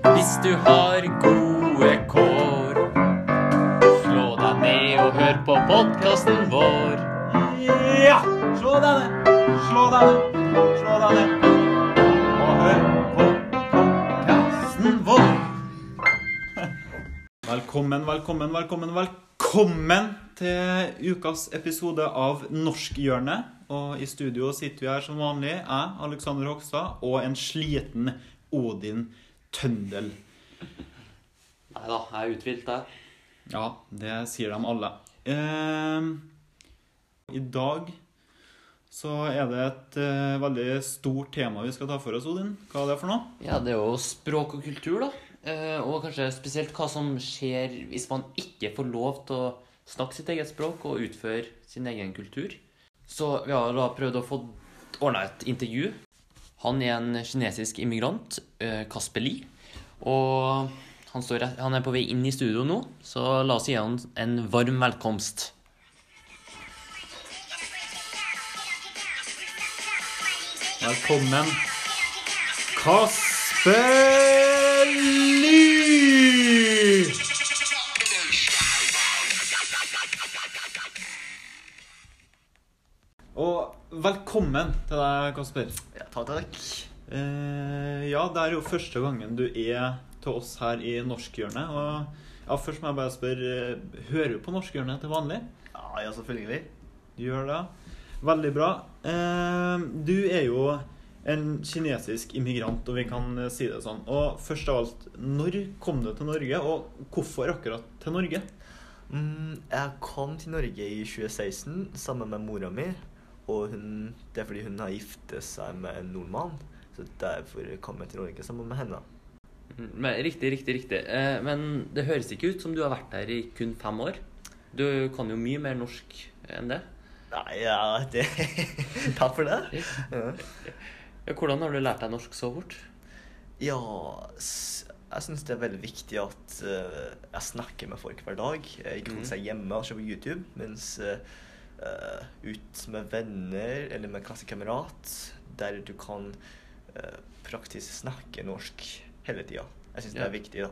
Hvis du har gode kår, slå deg ned og hør på podkasten vår. Ja! Slå deg ned. Slå deg ned. Slå deg ned. Og hør på podkasten vår. Velkommen, velkommen, velkommen, velkommen til ukas episode av Norskhjørnet. Og i studio sitter vi her som vanlig, jeg, Alexander Hogstad, og en sliten Odin Tøndel. Nei da, jeg er uthvilt, jeg. Ja, det sier de alle. Eh, I dag så er det et eh, veldig stort tema vi skal ta for oss, Odin. Hva er det for noe? Ja, det er jo språk og kultur, da. Eh, og kanskje spesielt hva som skjer hvis man ikke får lov til å snakke sitt eget språk og utføre sin egen kultur. Så vi har da prøvd å få ordna et intervju. Han er en kinesisk immigrant, eh, Kasper Lie. Og han, står, han er på vei inn i studio nå, så la oss gi han en varm velkomst. Velkommen, Kasper Lie! Og velkommen til deg, Kasper. Ja, takk, takk. Eh, ja, det er jo første gangen du er til oss her i Norskhjørnet. Og ja, først må jeg bare spørre, eh, hører du på Norskhjørnet til vanlig? Ja, ja, selvfølgelig. Du gjør det. Veldig bra. Eh, du er jo en kinesisk immigrant, og vi kan si det sånn. Og først av alt, når kom du til Norge, og hvorfor akkurat til Norge? Mm, jeg kom til Norge i 2016 sammen med mora mi. Og hun, det er fordi hun har giftet seg med en nordmann. Så derfor kom jeg til Norge sammen med henne. Mm, Men, riktig, riktig, riktig. Eh, men det høres ikke ut som du har vært her i kun fem år. Du kan jo mye mer norsk enn det. Nei, ja, det Takk for det. Ja, hvordan har du lært deg norsk så fort? ja jeg syns det er veldig viktig at eh, jeg snakker med folk hver dag. Jeg holder seg hjemme og se på YouTube, mens eh, eh, ut med venner eller med klassekamerat, der du kan uh, praktisk snakke norsk hele tida. Jeg syns det er viktig, da.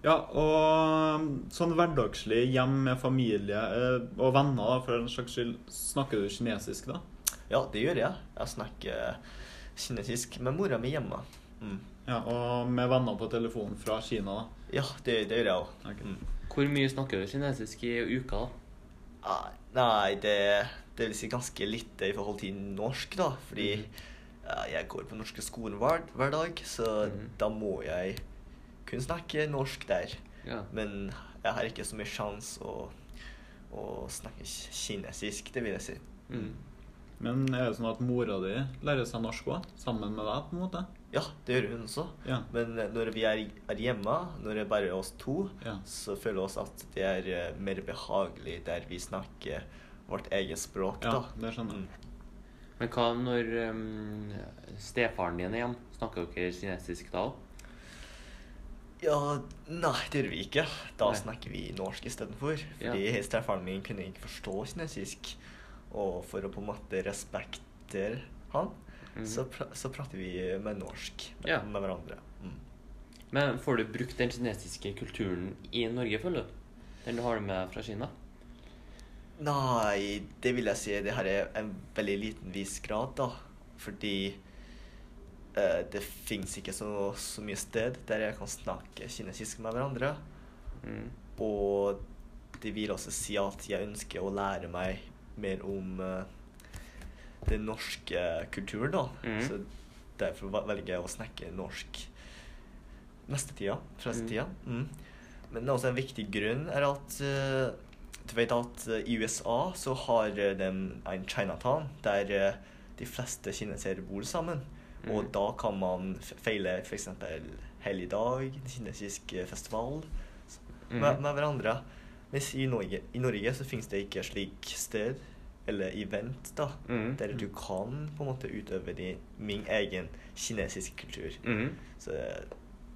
Ja, og sånn hverdagslig hjem med familie eh, og venner, da, for en slags skyld, snakker du kinesisk da? Ja, det gjør jeg. Jeg snakker kinesisk med mora mi hjemme. Mm. Ja, og med venner på telefonen fra Kina, da? Ja, det, det gjør jeg òg. Okay. Mm. Hvor mye snakker du kinesisk i uka? da? Nei, det, det vil si ganske lite i forhold til norsk, da. Fordi ja, jeg går på norske skolen hver, hver dag, så Mhm. da må jeg kun snakke norsk der. Ja. Men jeg har ikke så mye sjanse å, å snakke kinesisk, det vil jeg si. Mm. Men er det sånn at mora di lærer seg norsk òg, sammen med deg, på en måte? Ja, det gjør hun også. Ja. Men eh, når vi er, hjemme, når det er bare oss to, Ja. så føler vi oss at det er eh, mer behagelig der vi snakker vårt eget språk, Ja, da. det skjønner jeg. Mm. Men hva når um, stefaren din er hjemme? Snakker dere kinesisk da òg? Ja, nei, det gjør vi ikke. Da Nei. snakker vi norsk istedenfor. Ja. Fordi stefaren min kunne ikke forstå kinesisk. Og for å på en måte respektere han, Mhm. så, pra så prater vi med norsk med, Ja. med hverandre. Mm. Men får du brukt den kinesiske kulturen i Norge, føler du? Den du har med fra Kina? Nei, det vil jeg si det her er en veldig liten vis grad, da. Fordi eh, det fins ikke så, så mye sted der jeg kan snakke kinesisk med hverandre. Mm. Og det vil også si at jeg ønsker å lære meg mer om eh, den norske kulturen, da. Mm. Så derfor vel- velger jeg å snakke norsk mestetida. Flestetida. Mm. Men også en viktig grunn er at eh, du vet at eh, i USA så har eh, de en Chinatown der de fleste kinesere bor sammen. Og Mhm. da kan man feile f.eks. helligdag, kinesisk festival med, Mhm. med hverandre. Mens i Norge, i Norge så finnes det ikke slik sted eller event da, mm. der du kan på en måte utøve din, min egen kinesiske kultur. Mm. Så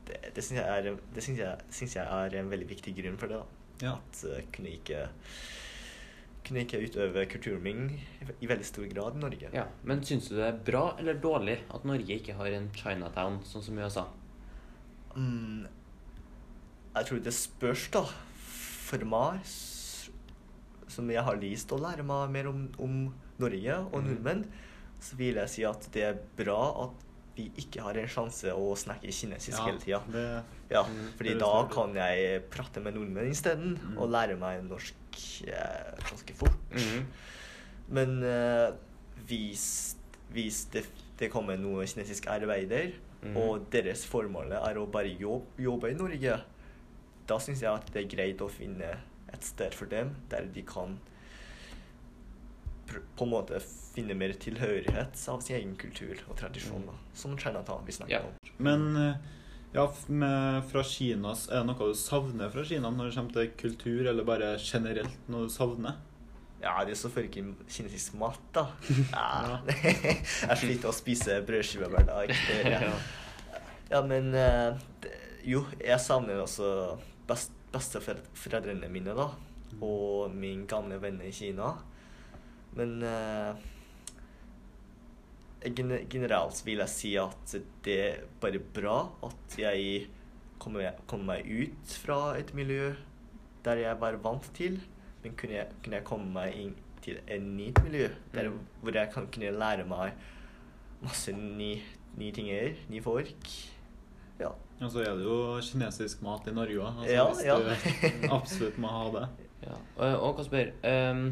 det, det syns jeg, er- det synes jeg, synes jeg er en veldig viktig grunn for det. da. Ja. At uh, kunne ikke kunne ikke utøve kulturen min i, veldig stor grad i Norge. Ja, Men syns du det er bra eller dårlig at Norge ikke har en Chinatown, sånn som USA? mm, Jeg tror det spørs, da. For meg, som jeg har lyst til å lære meg mer om, om Norge og nordmenn, nordmenn, så vil jeg si at det er bra at vi ikke har en sjanse å snakke kinesisk hele tida. Ja, Mm, fordi da kan jeg prate med nordmenn isteden Mm. og lære meg norsk eh, ganske fort. Mm. Men eh, hvis, hvis det, det kommer noen kinesiske arbeider, mm. og deres formål er å bare jobbe, jobbe i Norge, da syns jeg at det er greit å finne et sted for dem der de kan pr på en måte finne mer tilhørighet av sin egen kultur og tradisjon. Mm. da. Som Chinatown vi snakker Ja. om. Men eh, ja, med, fra Kina, er det noe du savner fra Kina når det kommer til kultur, eller bare generelt noe du savner? Ja, det er selvfølgelig kinesisk mat, da. Ja. jeg sliter å spise brødskiver hver dag. Ja, men eh, Jo, jeg savner også best, besteforeldrene mine, da. Og min gamle venn i Kina. Men eh, generelt vil jeg si at det er bare bra at jeg kommer, kommer meg ut fra et miljø der jeg var vant til, men kunne jeg, kunne jeg komme meg inn til et nytt miljø der, Mm. hvor jeg kan kunne lære meg masse nye, ny ting, nye folk. Ja. Og så er det jo kinesisk mat i Norge òg. Altså, Ja, hvis ja. du absolutt må ha det. Ja. Og, og Kasper, ehm,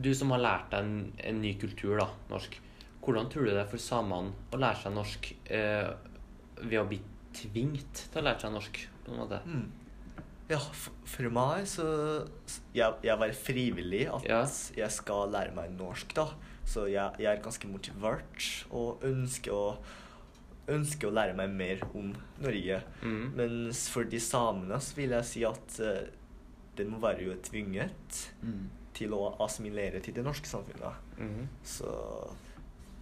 du som har lært deg en, en ny kultur, da, norsk. Hvordan tror du det er for samene å lære seg norsk eh, ved å bli tvingt til å lære seg norsk? på en måte? Mm. Ja, for, for meg så jeg, jeg var frivillig at Ja. jeg skal lære meg norsk, da. Så jeg, jeg er ganske motivert og ønsker å, ønsker å lære meg mer om Norge. Mm. Mens for de samene så vil jeg si at uh, den må være jo tvunget Mm. til å assimilere til det norske samfunnet. Mm. Så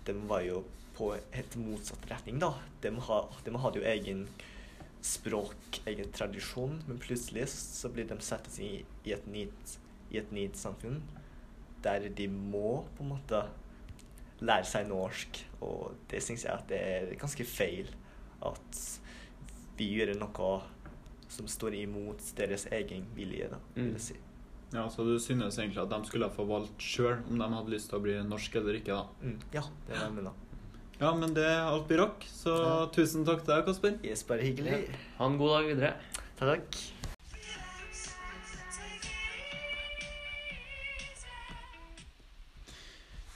de var jo på helt motsatt retning, da. De, ha, de hadde jo egen språk, egen tradisjon, men plutselig så blir de satt i, i et nytt i et nytt samfunn der de må på en måte lære seg norsk. Og det syns jeg at det er ganske feil. At vi gjør noe som står imot deres egen vilje, da, vil Mm. jeg si. Ja, Så du synes egentlig at de skulle få valgt sjøl om de hadde lyst til å bli norsk eller ikke? da? Mm. Ja, det er det jeg. Ja, men det er alt blir rock, så Ja. tusen takk til deg, Kasper. Yes, bare hyggelig. Ha en god dag videre. Takk.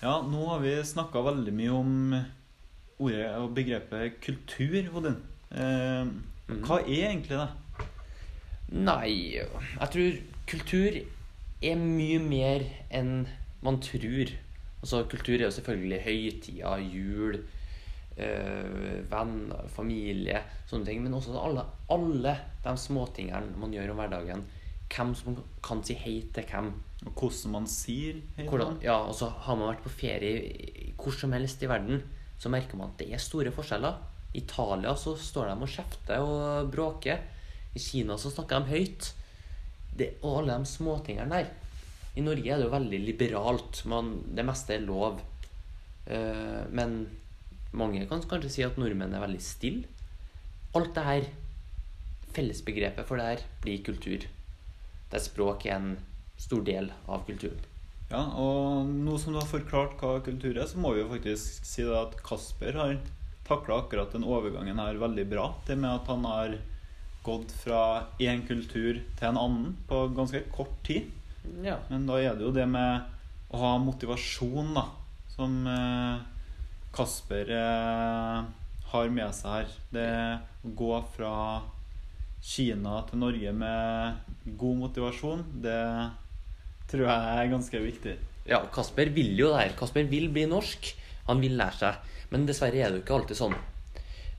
Ja, nå har vi snakka veldig mye om ordet og begrepet kultur, Odin. Eh, Mhm. hva er egentlig det? Nei, jeg tror kultur er mye mer enn man tror. Altså, kultur er jo selvfølgelig høytider, jul, øh, venner, familie, sånne ting. Men også alle, alle de småtingene man gjør om hverdagen. Hvem som kan si hei til hvem. Og hvordan man sier hei til ja, så Har man vært på ferie hvor som helst i verden, så merker man at det er store forskjeller. I Italia så står de og kjefter og bråker. I Kina så snakker de høyt. Det, og alle de småtingene der. I Norge er det jo veldig liberalt. Man, det meste er lov. Uh, men mange kan kanskje si at nordmenn er veldig stille. Alt det her, fellesbegrepet for det her, blir kultur. Der språk er en stor del av kulturen. Ja, og nå som du har forklart hva kultur er, så må vi jo faktisk si at Kasper har takla akkurat den overgangen her veldig bra. Det med at han har gått fra én kultur til en annen på ganske kort tid. Ja. Men da er det jo det med å ha motivasjon, da, som eh, Kasper eh, har med seg her. Det å gå fra Kina til Norge med god motivasjon, det tror jeg er ganske viktig. Ja, Kasper vil jo det her. Kasper vil bli norsk. Han vil lære seg. Men dessverre er det jo ikke alltid sånn.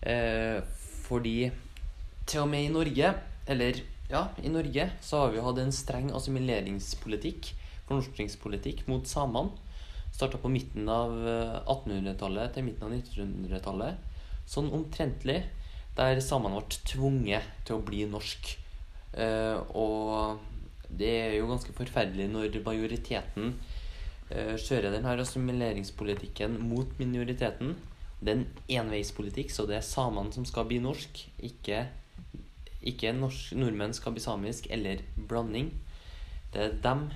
Eh, fordi til og med i Norge, eller ja, i Norge, så har vi hatt en streng assimileringspolitikk, fornorskningspolitikk, mot samene. Starta på midten av eh, 1800-tallet til midten av 1900-tallet. Sånn omtrentlig. Der samene ble tvunget til å bli norsk. Eh, og det er jo ganske forferdelig når majoriteten eh, kjører denne assimileringspolitikken mot minoriteten. Det er en enveispolitikk, så det er samene som skal bli norsk, ikke, ikke norsk, nordmenn skal bli samisk, eller blanding. Det er dem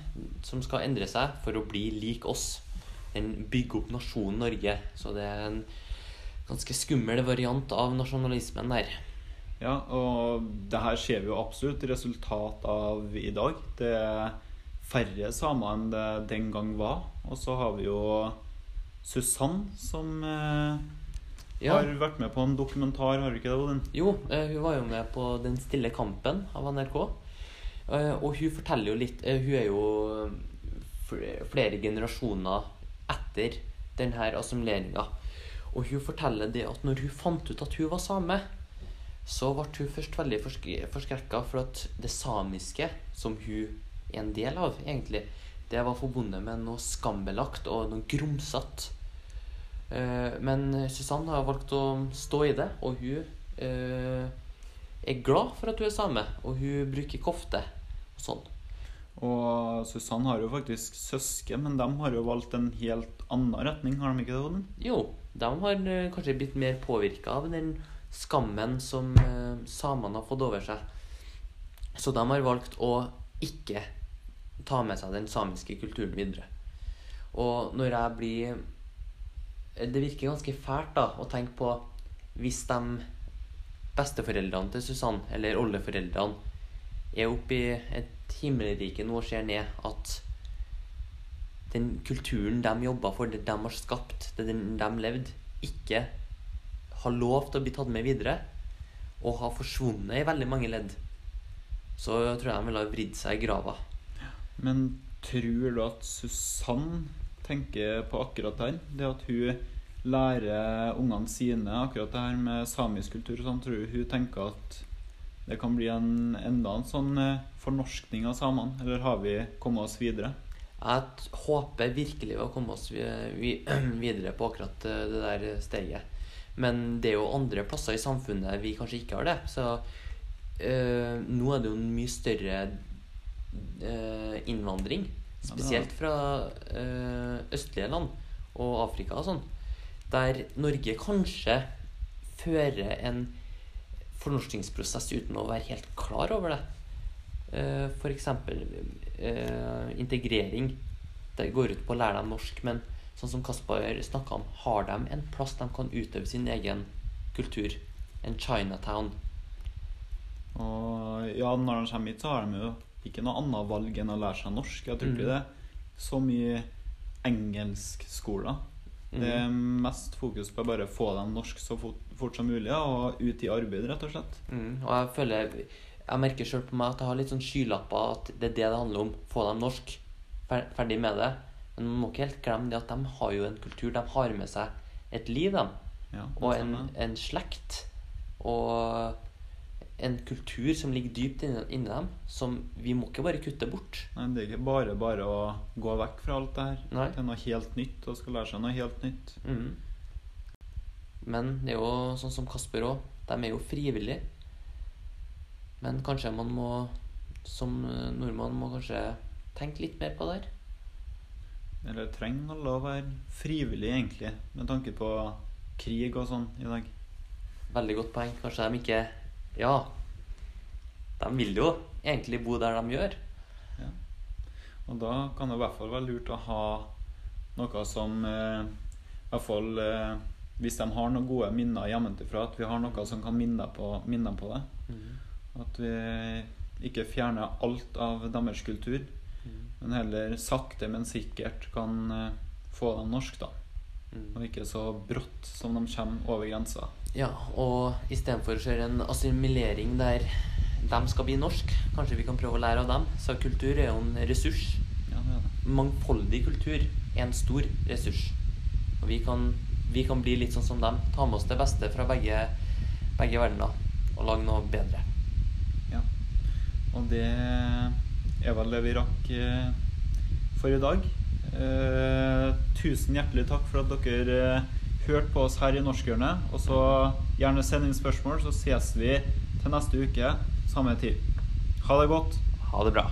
som skal endre seg for å bli lik oss. Den bygger opp nasjonen Norge. Så det er en ganske skummel variant av nasjonalismen der. Ja, og det her ser vi jo absolutt resultat av i dag. Det er færre samer enn det den gang var. Og så har vi jo Susann som eh, Ja. har vært med på en dokumentar, har du ikke det, Odin? Jo, eh, hun var jo med på Den stille kampen av NRK. Eh, og hun forteller jo litt eh, Hun er jo flere generasjoner etter denne assimileringa. Og hun forteller det at når hun fant ut at hun var same, så ble hun først veldig forsk forskrekka for at det samiske, som hun er en del av, egentlig, det var forbundet med noe skambelagt og noe grumsete. Eh, Men Susann har valgt å stå i det, og hun eh, er glad for at hun er same, og hun bruker kofte og sånn. Og Susann har jo faktisk søsken, men de har jo valgt en helt annen retning, har de ikke det, Odin? Jo, de har eh, kanskje blitt mer påvirka av den skammen som eh, samene har fått over seg. Så de har valgt å ikke ta med seg den samiske kulturen videre. Og når jeg blir eh, Det virker ganske fælt da å tenke på hvis de besteforeldrene til Susann, eller oldeforeldrene, er oppe i et himmelrike nå og ser ned at den kulturen de jobba for, det de har skapt, det de levde, ikke har lov til å bli tatt med videre, og har forsvunnet i veldig mange ledd, så tror jeg de ville ha vridd seg i grava. Men tror du at Susann tenker på akkurat det her? Det at hun lærer ungene sine akkurat det her med samisk kultur og sånn, tror du hun tenker at det kan bli en, enda en sånn eh, fornorskning av samene? Eller har vi kommet oss videre? Jeg håper virkelig å komme oss vi, vi, videre på akkurat eh, det der steget. Men det er jo andre plasser i samfunnet vi kanskje ikke har det. Så øh, nå er det jo en mye større øh, innvandring. Spesielt fra øh, østlige land og Afrika og sånn. Der Norge kanskje fører en fornorskningsprosess uten å være helt klar over det. Uh, eksempel eh, integrering. Det går ut på å lære dem norsk, men sånn som Kasper snakka om, har de en plass de kan utøve sin egen kultur? En Chinatown. Og ja, når de kommer hit, så har de jo ikke noe annet valg enn å lære seg norsk. Jeg tror ikke Mm. det er så mye engelskskoler. Det er mest fokus på å bare få dem norsk så fort, fort som mulig, og ut i arbeid, rett og slett. Mm, og jeg føler Jeg merker sjøl på meg at jeg har litt sånn skylapper at det er det det handler om. Få dem norsk. Ferdig med det. Men man må ikke helt glemme det at de har jo en kultur. De har med seg et liv, dem. Ja, Og en, en slekt. Og en kultur som ligger dypt inni, inni dem, som vi må ikke bare kutte bort. Nei, det er ikke bare bare å gå vekk fra alt det her Nei. til noe helt nytt og skal lære seg noe helt nytt. Mm. Men det er jo sånn som Kasper òg. De er jo frivillige. Men kanskje man må, som eh, nordmann, må kanskje tenke litt mer på det her. Eller trenger alle å være frivillig, egentlig, med tanke på krig og sånn i dag. Veldig godt poeng. Kanskje de ikke Ja, de vil jo egentlig bo der de gjør. Ja. Og da kan det i hvert fall være lurt å ha noe som eh, i hvert fall eh, Hvis de har noen gode minner hjemmefra, at vi har noe som kan minne på, minne på det. At vi ikke fjerner alt av deres kultur, men heller sakte, men sikkert kan eh, få dem norsk, da. Mm. Og ikke så brått som de kommer over grensa. Ja, og istedenfor å kjøre en assimilering der de skal bli norsk, kanskje vi kan prøve å lære av dem. Så kultur er jo en ressurs. Ja, det det. Mangfoldig kultur er en stor ressurs. Og vi kan, vi kan bli litt sånn som dem. Ta med oss det beste fra begge, begge verdener og lage noe bedre. Ja. Og det er vel det vi rakk eh, for i dag. Eh, tusen hjertelig takk for at dere eh, hørte på oss her i Norskhjørnet. Og så gjerne send inn spørsmål, så ses vi til neste uke samme tid. Ha det godt. Ha det bra.